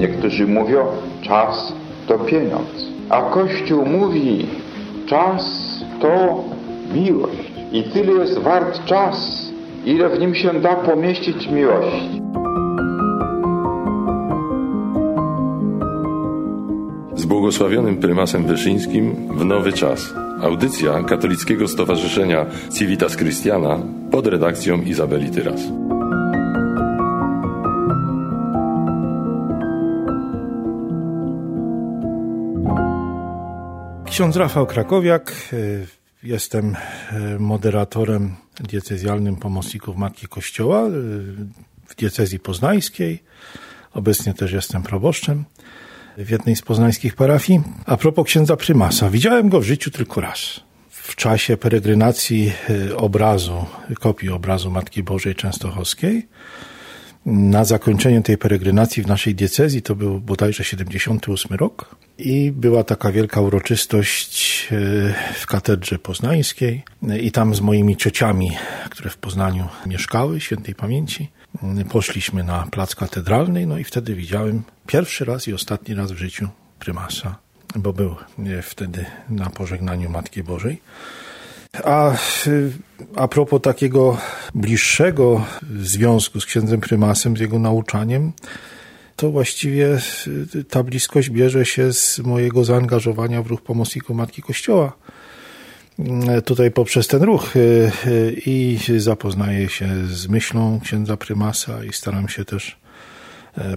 Niektórzy mówią, czas to pieniądz. A Kościół mówi, czas to miłość. I tyle jest wart czas, ile w nim się da pomieścić miłości. Z błogosławionym prymasem Wyszyńskim w nowy czas. Audycja Katolickiego Stowarzyszenia Civitas Christiana pod redakcją Izabeli Tyras. Ksiądz Rafał Krakowiak, y, jestem y, moderatorem diecezjalnym pomocników Matki Kościoła y, w diecezji poznańskiej. Obecnie też jestem proboszczem w jednej z poznańskich parafii. A propos księdza prymasa, widziałem go w życiu tylko raz. W czasie peregrinacji obrazu, kopii obrazu Matki Bożej Częstochowskiej na zakończenie tej peregrinacji w naszej diecezji, to był bodajże 78 rok i była taka wielka uroczystość e, w katedrze poznańskiej i tam z moimi ciociami, które w Poznaniu mieszkały, świętej pamięci, poszliśmy na plac katedralny, no i wtedy widziałem pierwszy raz i ostatni raz w życiu prymasa, bo był e, wtedy na pożegnaniu Matki Bożej. A a propos takiego bliższego związku z księdzem prymasem, z jego nauczaniem, to właściwie ta bliskość bierze się z mojego zaangażowania w ruch pomocników Matki Kościoła. Tutaj poprzez ten ruch i zapoznaję się z myślą księdza prymasa i staram się też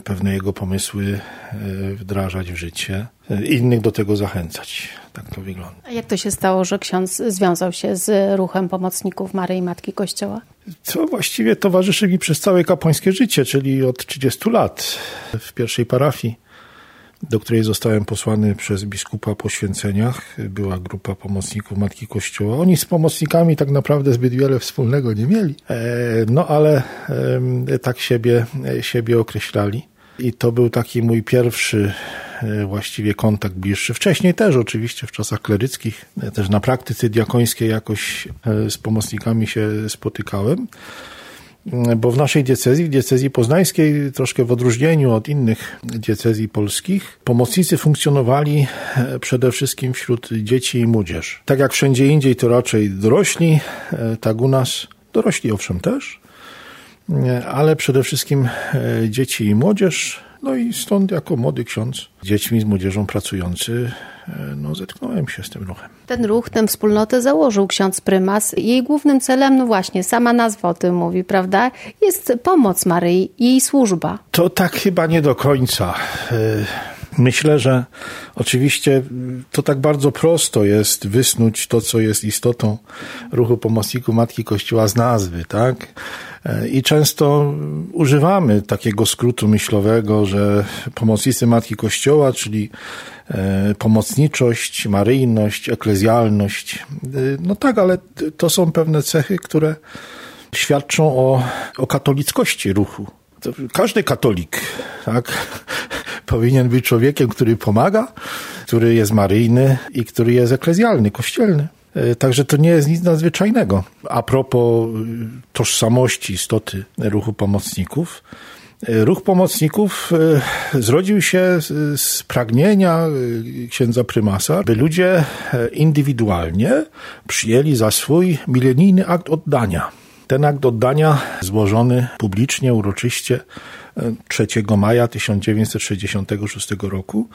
pewne jego pomysły e, wdrażać w życie, e, innych do tego zachęcać. Tak to wygląda. A jak to się stało, że ksiądz związał się z ruchem pomocników Maryi Matki Kościoła? To właściwie towarzyszy mi przez całe kapłańskie życie, czyli od 30 lat w pierwszej parafii do której zostałem posłany przez biskupa po święceniach. Była grupa pomocników Matki Kościoła. Oni z pomocnikami tak naprawdę zbyt wiele wspólnego nie mieli, e, no ale tak siebie, siebie określali. I to był taki mój pierwszy e, właściwie kontakt bliższy. Wcześniej też oczywiście w czasach kleryckich, e, też na praktyce diakońskiej jakoś z pomocnikami się spotykałem bo w naszej diecezji, w diecezji poznańskiej, troszkę w odróżnieniu od innych diecezji polskich, pomocnicy funkcjonowali e, przede wszystkim wśród dzieci i młodzieży. Tak jak wszędzie indziej, to raczej dorośli, e, tak u nas dorośli owszem też, e, ale przede wszystkim dzieci i młodzież, no i stąd jako młody ksiądz, dziećmi z młodzieżą pracujący, no, zetknąłem się z tym ruchem. Ten ruch, tę wspólnotę założył ksiądz prymas. Jej głównym celem, no właśnie, sama nazwa o tym mówi, prawda? Jest pomoc Maryi, jej służba. To tak chyba nie do końca. Myślę, że oczywiście to tak bardzo prosto jest wysnuć to, co jest istotą ruchu pomocników Matki Kościoła z nazwy, tak? E, I często używamy takiego skrótu myślowego, że pomocnicy Matki Kościoła, czyli e, pomocniczość, maryjność, eklezjalność. E, no tak, ale to są pewne cechy, które świadczą o, o katolickości ruchu. Każdy katolik, tak, powinien być człowiekiem, który pomaga, który jest maryjny i który jest eklezjalny, kościelny. E, także to nie jest nic nadzwyczajnego. A propos y, tożsamości, istoty ruchu pomocników, e, Ruch pomocników e, zrodził się z pragnienia księdza prymasa, by ludzie indywidualnie przyjęli za swój milenijny akt oddania. Ten akt oddania złożony publicznie, uroczyście 3 maja 1966 roku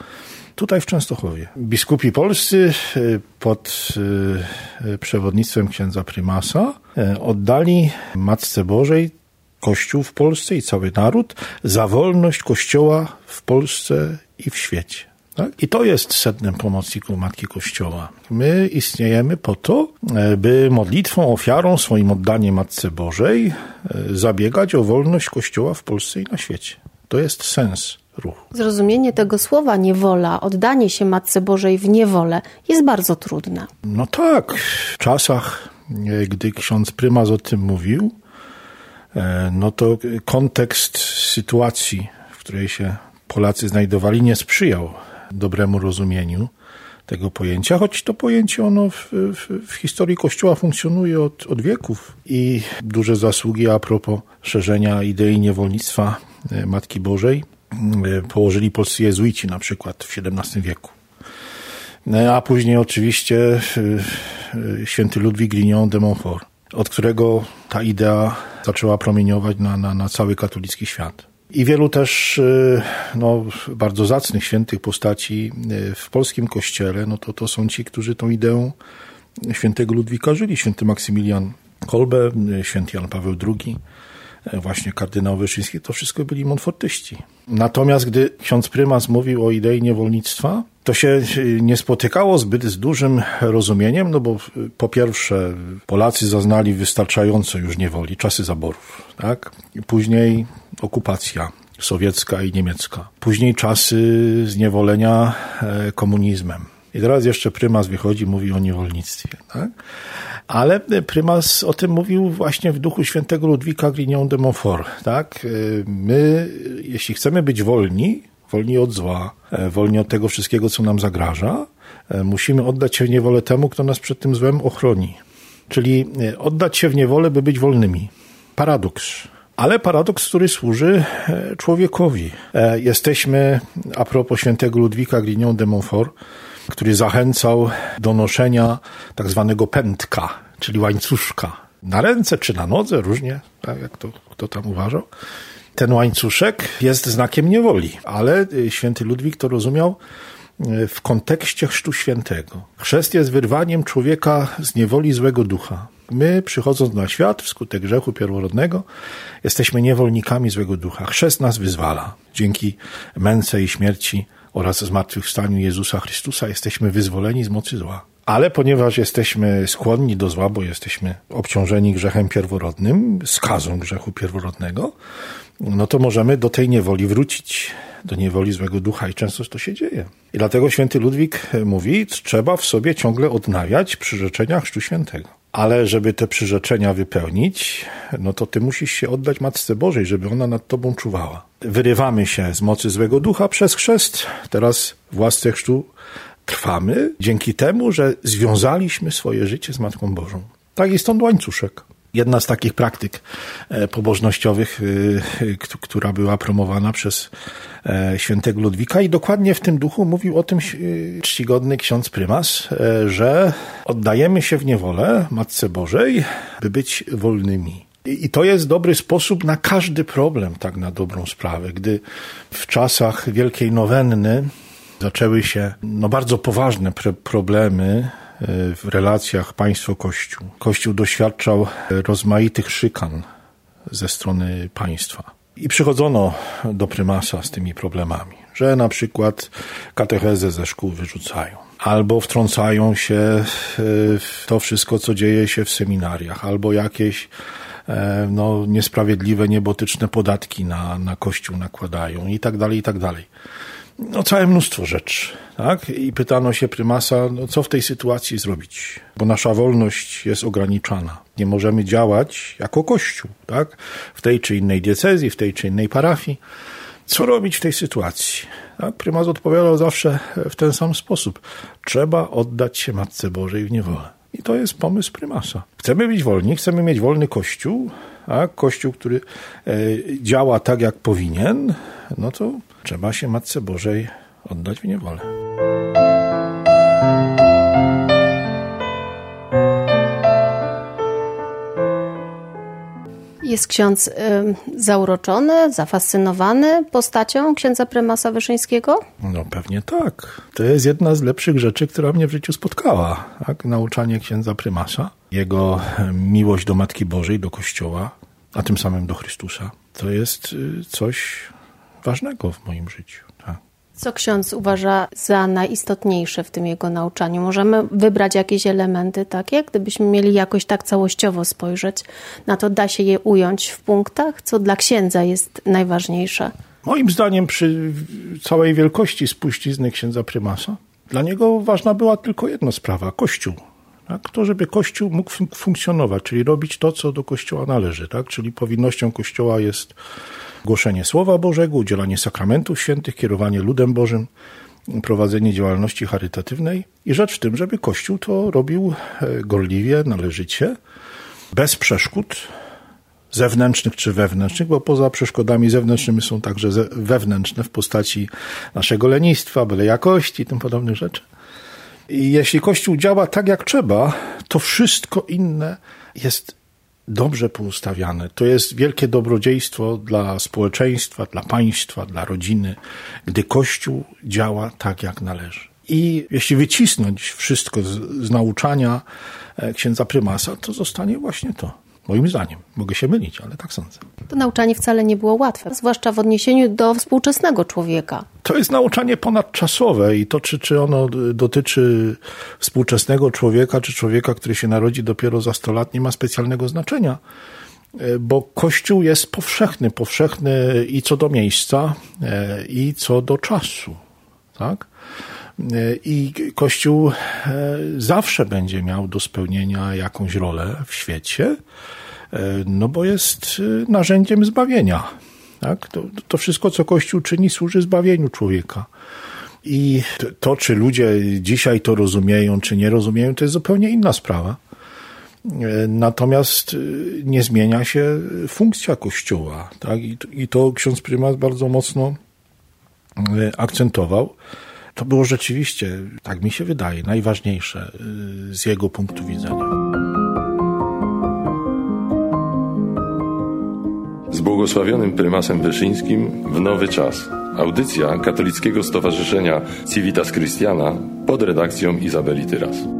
tutaj w Częstochowie. Biskupi polscy e, pod e, przewodnictwem księdza prymasa e, oddali Matce Bożej Kościół w Polsce i cały naród za wolność Kościoła w Polsce i w świecie. Tak? I to jest sednem pomocników Matki Kościoła. My istniejemy po to, by modlitwą, ofiarą, swoim oddaniem Matce Bożej zabiegać o wolność Kościoła w Polsce i na świecie. To jest sens ruchu. Zrozumienie tego słowa niewola, oddanie się Matce Bożej w niewolę jest bardzo trudne. No tak, w czasach, e, gdy ksiądz prymas o tym mówił, e, no to kontekst sytuacji, w której się Polacy znajdowali, nie sprzyjał dobremu rozumieniu tego pojęcia, choć to pojęcie ono w, w, w, historii Kościoła funkcjonuje od, od wieków i duże zasługi a propos szerzenia idei niewolnictwa e, Matki Bożej y, położyli polscy jezuici na przykład w XVII wieku. No, a później oczywiście święty Ludwik Grignon de Montfort, od którego ta idea zaczęła promieniować na, na, na cały katolicki świat. I wielu też no, bardzo zacnych świętych postaci w polskim kościele, no to, to są ci, którzy tą ideą świętego Ludwika żyli. Święty Maksymilian Kolbe, święty Jan Paweł II, właśnie kardynał Wyszyński, to wszystko byli monfortyści. Natomiast gdy ksiądz prymas mówił o idei niewolnictwa, to się nie spotykało zbyt z dużym rozumieniem, no bo po pierwsze Polacy zaznali wystarczająco już niewoli, czasy zaborów, tak? Później okupacja sowiecka i niemiecka. Później czasy zniewolenia e, komunizmem. I teraz jeszcze prymas wychodzi, mówi o niewolnictwie. Tak? Ale prymas o tym mówił właśnie w duchu świętego Ludwika Grignon de Montfort. Tak? My, jeśli chcemy być wolni, wolni od zła, wolni od tego wszystkiego, co nam zagraża, musimy oddać się w niewolę temu, kto nas przed tym złem ochroni. Czyli oddać się w niewolę, by być wolnymi. Paradoks. Ale paradoks, który służy człowiekowi. Jesteśmy, a propos świętego Ludwika Grignon de Montfort, który zachęcał do noszenia tak zwanego pętka, czyli łańcuszka. Na ręce czy na nodze, różnie, tak jak to kto tam uważał. Ten łańcuszek jest znakiem niewoli, ale święty Ludwik to rozumiał w kontekście chrztu świętego. Chrzest jest wyrwaniem człowieka z niewoli złego ducha. My, przychodząc na świat wskutek grzechu pierworodnego, jesteśmy niewolnikami złego ducha. Chrzest nas wyzwala. Dzięki męce i śmierci oraz zmartwychwstaniu Jezusa Chrystusa jesteśmy wyzwoleni z mocy zła. Ale ponieważ jesteśmy skłonni do zła, bo jesteśmy obciążeni grzechem pierworodnym, skazą grzechu pierworodnego, no to możemy do tej niewoli wrócić, do niewoli złego ducha i często to się dzieje. I dlatego święty Ludwik mówi, trzeba w sobie ciągle odnawiać przyrzeczenia Chrztu Świętego. Ale żeby te przyrzeczenia wypełnić, no to ty musisz się oddać Matce Bożej, żeby ona nad tobą czuwała. Wyrywamy się z mocy złego ducha przez chrzest. Teraz w łasce chrztu trwamy dzięki temu, że związaliśmy swoje życie z Matką Bożą. Tak jest stąd łańcuszek. Jedna z takich praktyk pobożnościowych, która była promowana przez świętego Ludwika i dokładnie w tym duchu mówił o tym czcigodny ksiądz prymas, że oddajemy się w niewolę Matce Bożej, by być wolnymi. I to jest dobry sposób na każdy problem, tak na dobrą sprawę. Gdy w czasach Wielkiej Nowenny zaczęły się no, bardzo poważne problemy w relacjach państwo-kościół. Kościół doświadczał rozmaitych szykan ze strony państwa. I przychodzono do prymasa z tymi problemami, że na przykład katechezę ze szkół wyrzucają, albo wtrącają się w to wszystko, co dzieje się w seminariach, albo jakieś no, niesprawiedliwe, niebotyczne podatki na, na Kościół nakładają i tak dalej, i tak dalej no, całe mnóstwo rzeczy. Tak? I pytano się prymasa, no, co w tej sytuacji zrobić, bo nasza wolność jest ograniczana. Nie możemy działać jako Kościół, tak? w tej czy innej diecezji, w tej czy innej parafii. Co robić w tej sytuacji? Tak? Prymas odpowiadał zawsze w ten sam sposób. Trzeba oddać się Matce Bożej w niewolę. I to jest pomysł prymasa. Chcemy być wolni, chcemy mieć wolny Kościół, a Kościół, który e, działa tak, jak powinien, no to trzeba się Matce Bożej oddać w niewolę. Jest ksiądz y, zauroczony, zafascynowany postacią księdza prymasa Wyszyńskiego? No pewnie tak. To jest jedna z lepszych rzeczy, która mnie w życiu spotkała. Tak? Nauczanie księdza prymasa, jego miłość do Matki Bożej, do Kościoła, a tym samym do Chrystusa. To jest coś ważnego w moim życiu. Tak. Co ksiądz uważa za najistotniejsze w tym jego nauczaniu? Możemy wybrać jakieś elementy takie, gdybyśmy mieli jakoś tak całościowo spojrzeć na to, da się je ująć w punktach? Co dla księdza jest najważniejsze? Moim zdaniem przy całej wielkości spuścizny księdza prymasa, dla niego ważna była tylko jedna sprawa, Kościół. Tak? To, żeby Kościół mógł fun funkcjonować, czyli robić to, co do Kościoła należy. Tak? Czyli powinnością Kościoła jest głoszenie Słowa Bożego, udzielanie sakramentów świętych, kierowanie ludem Bożym, prowadzenie działalności charytatywnej i rzecz w tym, żeby Kościół to robił gorliwie, należycie, bez przeszkód, zewnętrznych czy wewnętrznych, bo poza przeszkodami zewnętrznymi są także wewnętrzne w postaci naszego lenistwa, byle jakości i tym podobnych rzeczy. I jeśli Kościół działa tak jak trzeba, to wszystko inne jest dobrze poustawiane. To jest wielkie dobrodziejstwo dla społeczeństwa, dla państwa, dla rodziny, gdy Kościół działa tak jak należy. I jeśli wycisnąć wszystko z, z nauczania e, księdza prymasa, to zostanie właśnie to. Moim zdaniem. Mogę się mylić, ale tak sądzę. To nauczanie wcale nie było łatwe, zwłaszcza w odniesieniu do współczesnego człowieka. To jest nauczanie ponadczasowe i to, czy, czy ono dotyczy współczesnego człowieka, czy człowieka, który się narodzi dopiero za 100 lat, nie ma specjalnego znaczenia e, bo Kościół jest powszechny, powszechny i co do miejsca, e, i co do czasu. Tak? I Kościół e, zawsze będzie miał do spełnienia jakąś rolę w świecie, e, no bo jest e, narzędziem zbawienia. Tak? To, to wszystko, co Kościół czyni, służy zbawieniu człowieka. I to, czy ludzie dzisiaj to rozumieją, czy nie rozumieją, to jest zupełnie inna sprawa. Natomiast nie zmienia się funkcja Kościoła. Tak? I, to ksiądz prymas bardzo mocno akcentował to było rzeczywiście, tak mi się wydaje, najważniejsze y, z jego punktu widzenia. Z błogosławionym prymasem Wyszyńskim w nowy czas. Audycja Katolickiego Stowarzyszenia Civitas Christiana pod redakcją Izabeli Tyras.